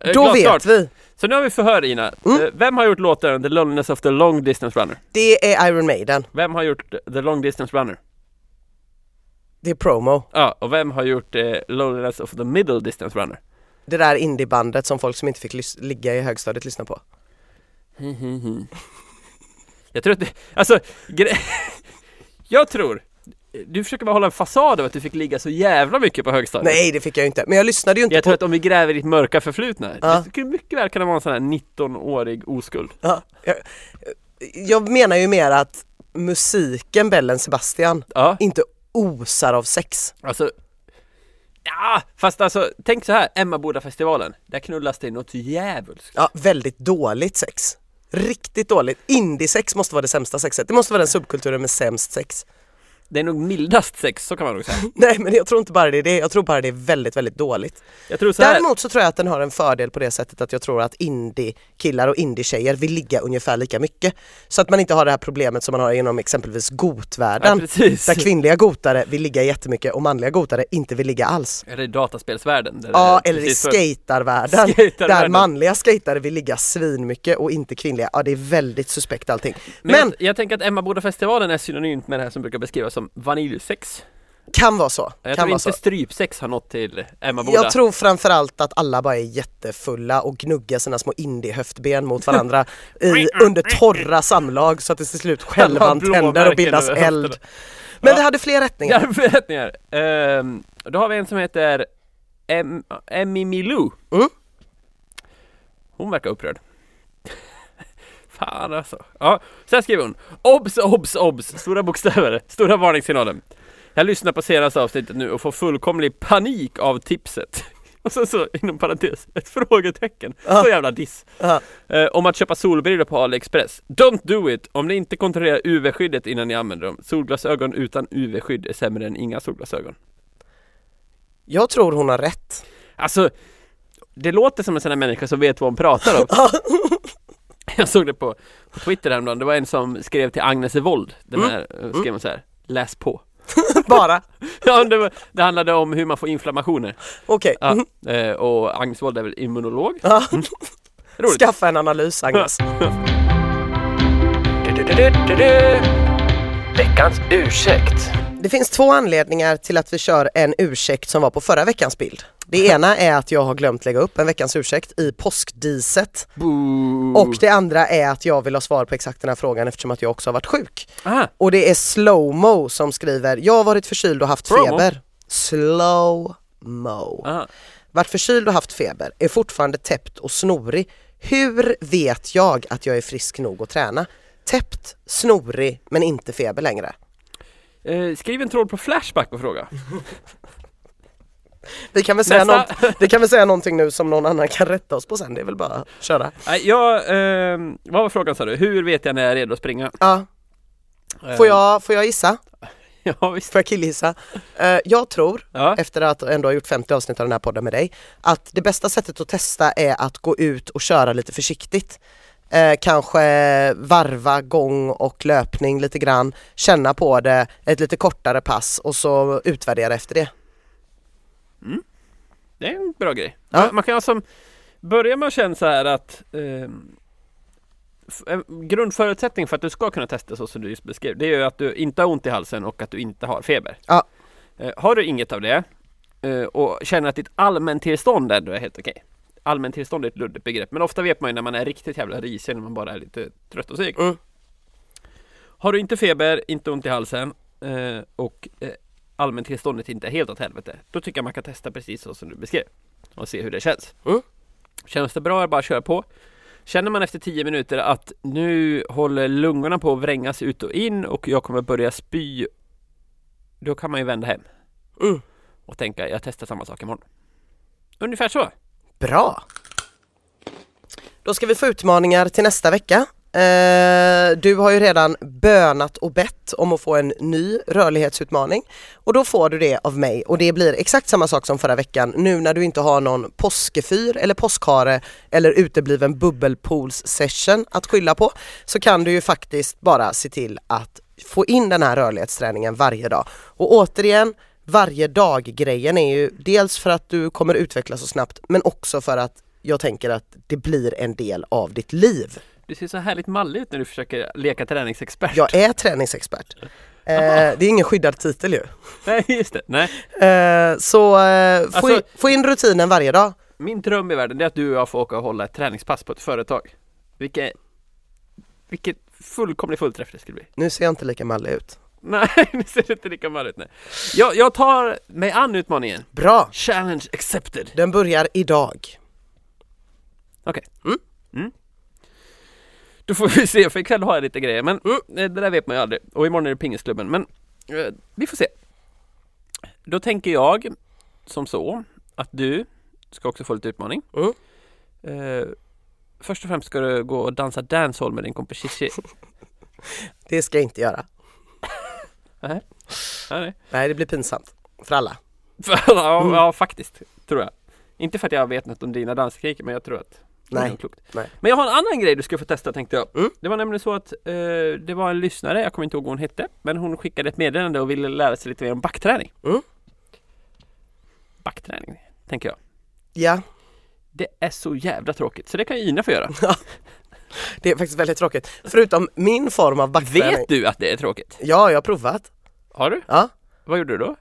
Eh, då vet vi. Så nu har vi förhör Ina. Mm. Vem har gjort låten The Loneliness of the Long Distance Runner? Det är Iron Maiden. Vem har gjort The Long Distance Runner? Det är promo. Ja, och vem har gjort eh, Loneliness of the Middle Distance Runner? Det där indiebandet som folk som inte fick lys- ligga i högstadiet lyssna på. Jag tror att det, alltså, gre- jag tror du försöker bara hålla en fasad av att du fick ligga så jävla mycket på högstadiet. Nej det fick jag ju inte, men jag lyssnade ju inte Jag tror på... att om vi gräver i ditt mörka förflutna, Ja. det skulle mycket väl kunna vara en sån här 19-årig oskuld. Ja, jag, jag menar ju mer att musiken Bellen Sebastian Ja, inte osar av sex. alltså Ja, fast alltså tänk så här, Emmaboda-festivalen, där knullas det något djävulskt. Ja, väldigt dåligt sex. Riktigt dåligt. Indie-sex måste vara det sämsta sexet. Det måste vara den subkulturen med sämst sex. Det är nog mildast sex, så kan man nog säga. Nej men jag tror inte bara det är det, jag tror bara det är väldigt, väldigt dåligt. Jag tror så här, Däremot så tror jag att den har en fördel på det sättet att jag tror att indie-killar och indie-tjejer vill ligga ungefär lika mycket. Så att man inte har det här problemet som man har inom exempelvis ja, gotvärlden. precis. Där kvinnliga gotare vill ligga jättemycket och manliga gotare inte vill ligga alls. Eller i dataspelsvärlden. Ja, eller i skatervärlden Skatervärlden. där manliga skatare vill ligga svinmycket och inte kvinnliga. Ja, det är väldigt suspekt allting. Men, Men jag, jag tänker att Emmaboda-festivalen är synonymt med det här som brukar beskrivas som vaniljsex. kan vara så. Jag kan tror vara inte så. strypsex har nått till Emmaboda. Jag tror framförallt att alla bara är jättefulla och gnuggar sina små indie-höftben mot varandra i, under torra samlag så att det till slut självantänder och bildas över eld. höfterna. Men Ja. vi hade fler rättningar. Ja, berättningar. Ehm, då har vi en som heter em, Emmy Milou. Mm. Hon verkar upprörd. Fan alltså. Ja, sen skriver hon. Obs, obs, obs! Stora bokstäver. Stora varningssignalen. Jag lyssnar på senaste avsnittet nu och får fullkomlig panik av tipset. Och så, så inom parentes, ett frågetecken. Ja. Så jävla diss. Eh, om att köpa solbrillor på AliExpress. Don't do it! Om ni inte kontrollerar UV-skyddet innan ni använder dem. Solglasögon utan UV-skydd är sämre än inga solglasögon. Jag tror hon har rätt. Alltså, det låter som en sån här människa som vet vad hon pratar om. Jag såg det på, på Twitter häromdagen, det var en som skrev till Agnes Wold, den Mm. här, eh, skrev hon så här, läs på. Bara. Ja, det, var, det handlade om hur man får inflammationer. Okej. Ja, Mhm. eh, och Agnes Wold är väl immunolog? Ja. Roligt. Skaffa en analys Agnes. Veckans ursäkt. Det finns två anledningar till att vi kör en ursäkt som var på förra veckans bild. Det ena är att jag har glömt lägga upp en veckans ursäkt i påskdiset Boo. och det andra är att jag vill ha svar på exakt den här frågan eftersom att jag också har varit sjuk. Aha, Och det är Slowmo som skriver, jag har varit förkyld och haft Promo? feber. Slowmo. Varit förkyld och haft feber, är fortfarande täppt och snorig. Hur vet jag att jag är frisk nog att träna? Täppt, snorig men inte feber längre. Eh, skriv en tråd på Flashback på fråga. Vi kan, väl säga Nästa. någon, vi kan väl säga någonting nu som någon annan kan rätta oss på sen, det är väl bara att köra. Jag, ehm, vad var frågan sa du? Hur vet jag när jag är redo att springa? Ja, Eh, får jag, får jag gissa? Ja visst. Får jag killgissa? Eh, jag tror, Ja. efter att ändå ha gjort 50 avsnitt av den här podden med dig, att det bästa sättet att testa är att gå ut och köra lite försiktigt. Eh, kanske varva gång och löpning lite grann, känna på det, ett lite kortare pass och så utvärdera efter det. Det är en bra grej. Ja. Man, kan alltså börja med att känna så här att f- en grundförutsättning för att du ska kunna testa så som du just beskrev, det är ju att du inte har ont i halsen och att du inte har feber. Ja. Eh, har du inget av det eh, och känner att ditt allmäntillstånd ändå är helt okej. Allmäntillstånd är ett luddigt begrepp, men ofta vet man ju när man är riktigt jävla risig, när man bara är lite trött och seg. Mm. Har du inte feber, inte ont i halsen eh, och eh, allmäntillståndet inte är helt åt helvete, då tycker jag man kan testa precis så som du beskrev och se hur det känns. Mm. Känns det bra är bara att köra på. Känner man efter 10 minuter att nu håller lungorna på att vrängas ut och in och jag kommer börja spy, då kan man ju vända hem Mm. och tänka jag testar samma sak imorgon. Ungefär så. Bra! Då ska vi få utmaningar till nästa vecka. Eh, du har ju redan bönat och bett om att få en ny rörlighetsutmaning och då får du det av mig och det blir exakt samma sak som förra veckan nu när du inte har någon påskefyr eller påskhare eller utebliven bubbelpools-session att skylla på så kan du ju faktiskt bara se till att få in den här rörlighetsträningen varje dag. Och återigen, varje dag-grejen är ju dels för att du kommer utvecklas så snabbt men också för att jag tänker att det blir en del av ditt liv. Du ser så härligt mallig ut när du försöker leka träningsexpert. Jag är träningsexpert. Eh, det är ingen skyddad titel ju. Nej, just det. Nej. Eh, så eh, få, Alltså- in, få in rutinen varje dag. Min dröm i världen är att du och jag får åka och hålla ett träningspass på ett företag. Vilket, vilket fullkomlig fullträff det skulle bli. Nu ser jag inte lika mallig ut. Nej, nu ser det inte lika malligt nej. Jag, jag tar mig an utmaningen. Bra! Challenge accepted. Den börjar idag. Okej. Mm. Mm. Då får vi se, för ikväll har jag lite grejer men eh, det där vet man ju aldrig. Och imorgon är det pingisklubben men eh, vi får se. Då tänker jag som så att du ska också få lite utmaning. Mm. Eh, först och främst ska du gå och dansa dancehall med din kompis Shishi. Det ska jag inte göra. Nej. Nej. Nej, det blir pinsamt. För alla. Ja, ja, faktiskt. Tror jag. Inte för att jag vet något om dina danskriker men jag tror att Nej. Nej. Men jag har en annan grej du ska få testa tänkte jag. Mm. Det var nämligen så att eh, det var en lyssnare, jag kommer inte ihåg vad hon hette, men hon skickade ett meddelande och ville lära sig lite mer om backträning. Mm. Backträning, tänker jag. Ja, Det är så jävla tråkigt, så det kan ju Ina få göra. det är faktiskt väldigt tråkigt. Förutom min form av backträning. Vet du att det är tråkigt? Ja, jag har provat. Har du? Ja. Vad gjorde du då?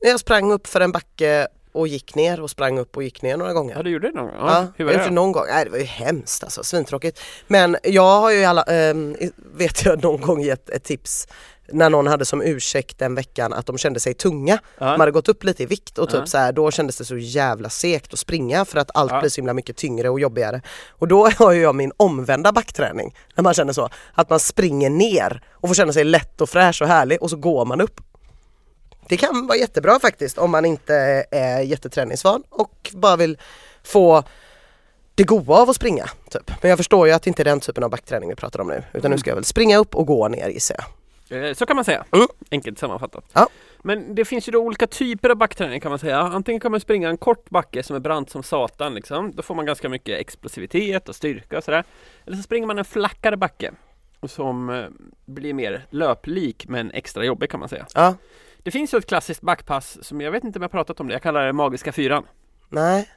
Jag sprang upp för en backe och gick ner och sprang upp och gick ner några gånger. Ja, du gjorde det någon gång? Ja, hur var jag det det? någon gång. Nej det var ju hemskt alltså, svintråkigt. Men jag har ju alla, ehm, vet jag någon gång gett ett tips när någon hade som ursäkt den veckan att de kände sig tunga. Ja. De hade gått upp lite i vikt och typ Ja. så här, då kändes det så jävla segt att springa för att allt Ja. blir så himla mycket tyngre och jobbigare. Och då har ju jag min omvända backträning när man känner så, att man springer ner och får känna sig lätt och fräsch och härlig och så går man upp. Det kan vara jättebra faktiskt om man inte är jätteträningsvan och bara vill få det goda av att springa. Typ. Men jag förstår ju att det inte är den typen av backträning vi pratar om nu. Utan nu ska jag väl springa upp och gå ner gissar jag. Eh, Så kan man säga, Mm. enkelt sammanfattat. Ja. Men det finns ju då olika typer av backträning kan man säga. Antingen kan man springa en kort backe som är brant som satan liksom. Då får man ganska mycket explosivitet och styrka och sådär. Eller så springer man en flackare backe som eh, blir mer löplik men extra jobbig kan man säga. Ja, Det finns ju ett klassiskt backpass som jag vet inte om jag pratat om det. Jag kallar det magiska fyran. nej,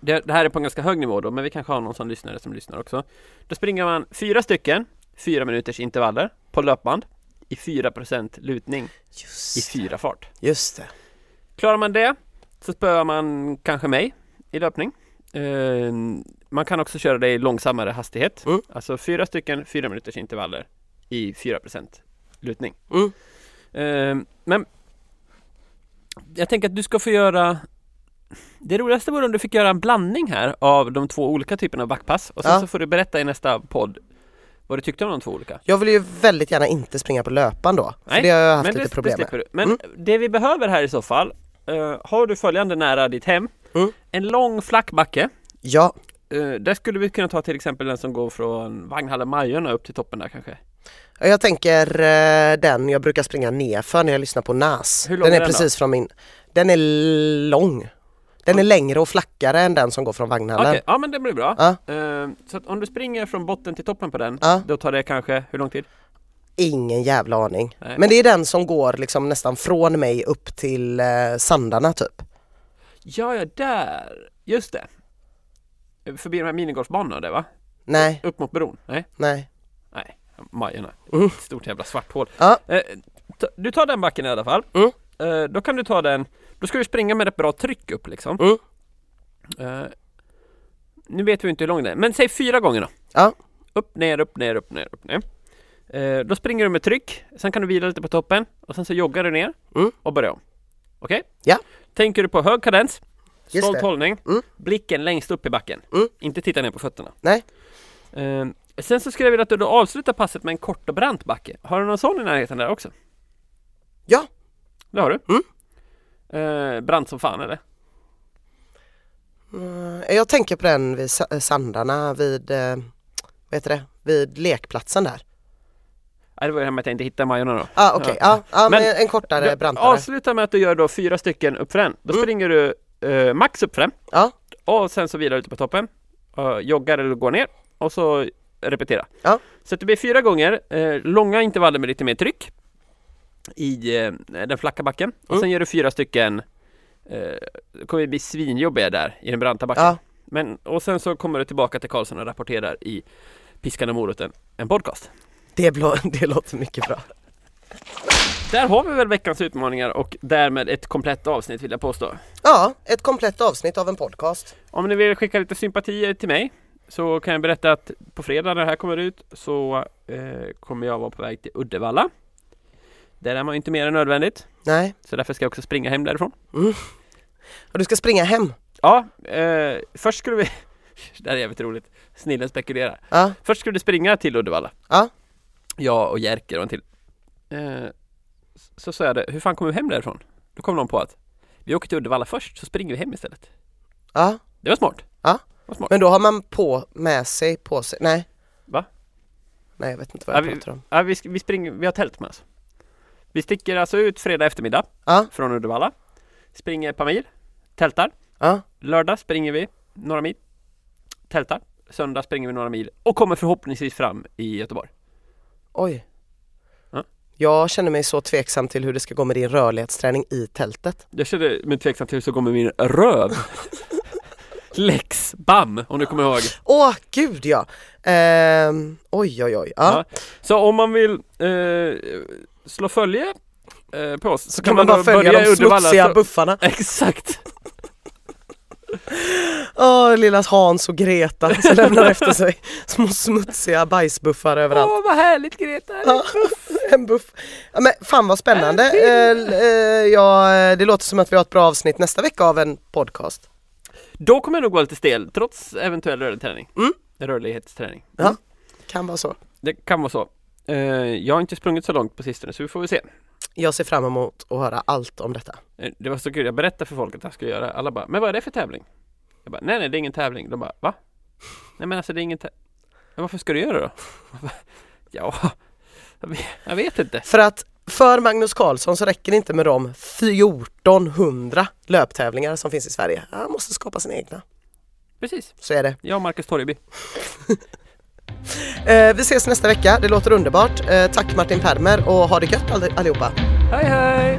Det, det här är på en ganska hög nivå då, men vi kanske har någon som lyssnare som lyssnar också. Då springer man fyra stycken, fyra minuters intervaller på löpband i 4% lutning i just, fyra fart. just det. Klarar man det så spöar man kanske mig i löpning. Eh, man kan också köra det i långsammare hastighet. Mm. Alltså fyra stycken, fyra minuters intervaller i 4% lutning. Mm. Eh, men jag tänker att du ska få göra Det roligaste vore om du fick göra en blandning här av de två olika typerna av backpass och sen Ja. så får du berätta i nästa podd vad du tyckte om de två olika. Jag vill ju väldigt gärna inte springa på löpan då. För det har jag haft men lite det, problem det med. Men Mm. det vi behöver här i så fall eh, Har du följande nära ditt hem Mm. En lång flack backe Ja, Eh, Där skulle vi kunna ta till exempel den som går från Vagnhallen Majorna upp till toppen där kanske jag tänker eh, den jag brukar springa nerför när jag lyssnar på NAS. Hur lång den är är den då? precis från min, den är lång. Den är längre och flackare än den som går från Vagnhallen. Okej, ja men det blir bra Ja. Eh, Så om du springer från botten till toppen på den Ja. Då tar det kanske, hur lång tid? Ingen jävla aning. Nej. Men det är den som går liksom nästan från mig upp till eh, Sandarna typ. Ja, ja, där! Just det Förbi de här minigolfbanorna där va? Nej, Upp mot bron? Nej, nej. nej, Majorna Mm. Ett stort jävla svart hål Ja. Eh, Du tar den backen i alla fall Mm. Eh, Då kan du ta den Då ska du springa med ett bra tryck upp liksom Mm. Eh, Nu vet vi inte hur lång den är, men säg fyra gånger då Ja. Upp, ner, upp, ner, upp, ner, upp, ner Eh, Då springer du med tryck Sen kan du vila lite på toppen Och sen så joggar du ner Mm. och börjar om Okej? Ja. Tänker du på hög kadens Stolt hållning Mm. Blicken längst upp i backen Mm. Inte titta ner på fötterna Nej. Eh, Sen så skulle jag vilja att du avslutar passet med en kort och brant backe Har du någon sån i närheten där också? Ja. Det har du? Mm. Eh, brant som fan eller? Mm, jag tänker på den vid Sa- Sandarna vid, eh, vad heter det, vid lekplatsen där. Nej, det var ju det här med att jag inte hittade Majorna då. Ah, Okej, ja. ja, Men- men en kortare, Du brantare. avslutar med att du gör då fyra stycken uppför en. Då Mm. springer du eh, max uppför en. Ja. Och sen så vidare ute på toppen. Och joggar eller går ner. Och så repetera. Ja. Så det blir fyra gånger eh, långa intervaller med lite mer tryck. I eh, den flacka backen. Och Mm. sen gör du fyra stycken eh, kommer bli svinjobbiga där i den branta backen. Ja. Men, och sen så kommer du tillbaka till Karlsson och rapporterar i Piskan och moroten, en podcast. Det, blå, det låter mycket bra. Där har vi väl veckans utmaningar och därmed ett komplett avsnitt vill jag påstå. Ja, ett komplett avsnitt av en podcast. Om ni vill skicka lite sympatier till mig så kan jag berätta att på fredag när det här kommer ut så eh, kommer jag vara på väg till Uddevalla. Där är man ju inte mer än nödvändigt Nej, så därför ska jag också springa hem därifrån. och du ska springa hem. Ja, eh, först skulle vi Det här är jävligt roligt. Snillen spekulerar. Ja, Först skulle du springa till Uddevalla. Ja. Jag och Jerker och en till. Eh, så sa jag det, hur fan kommer vi hem därifrån? Då kom någon på att vi åker till Uddevalla först så springer vi hem istället. ja. Det var smart. Ja. Men då har man på med sig, på sig, nej. Va? Nej, jag vet inte vad jag Ja, pratar om. Ja, vi, vi, springer, vi har tält med oss. Vi sticker alltså ut fredag eftermiddag Ja, från Uddevalla. Springer ett par mil. Tältar. ja. Lördag springer vi några mil. Tältar. Söndag springer vi några mil och kommer förhoppningsvis fram i Göteborg. Oj. Ja. Jag känner mig så tveksam till hur det ska gå med din rörlighetsträning i tältet. Jag kände mig tveksam till hur det går med min röv. Lex BAM om du kommer ihåg. Åh, gud ja! Ehm, oj, oj, oj. Ja. Ja. Så om man vill eh, slå följe eh, på oss Så kan man bara då följa de smutsiga så- buffarna. Exakt! Åh, lilla Hans och Greta som lämnar efter sig små smutsiga bajsbuffar överallt. Åh vad härligt Greta! Ja, en buff. Ja, men fan vad spännande. Eh, eh, ja, det låter som att vi har ett bra avsnitt nästa vecka av en podcast. Då kommer jag nog vara lite stel trots eventuell rörlighetsträning. Mm. Rörlighetsträning. Ja. Kan vara så. Det kan vara så. Eh, jag har inte sprungit så långt på sistone så vi får väl se. Jag ser fram emot att höra allt om detta. Eh, Det var så kul, jag berättade för folk att jag skulle göra Alla bara, men vad är det för tävling? Jag bara, nej nej det är ingen tävling. De bara, va? Nej men alltså det är ingen tävling. Varför ska du göra det då? Jag bara, Ja, jag vet, jag vet inte. För att för Magnus Karlsson så räcker det inte med de 1400 löptävlingar som finns i Sverige. Han måste skapa sina egna. Precis, Så är det. jag och Marcus Torgeby. Eh, vi ses nästa vecka. Det låter underbart. Eh, tack Martin Permer och ha det gött all- allihopa. Hej hej!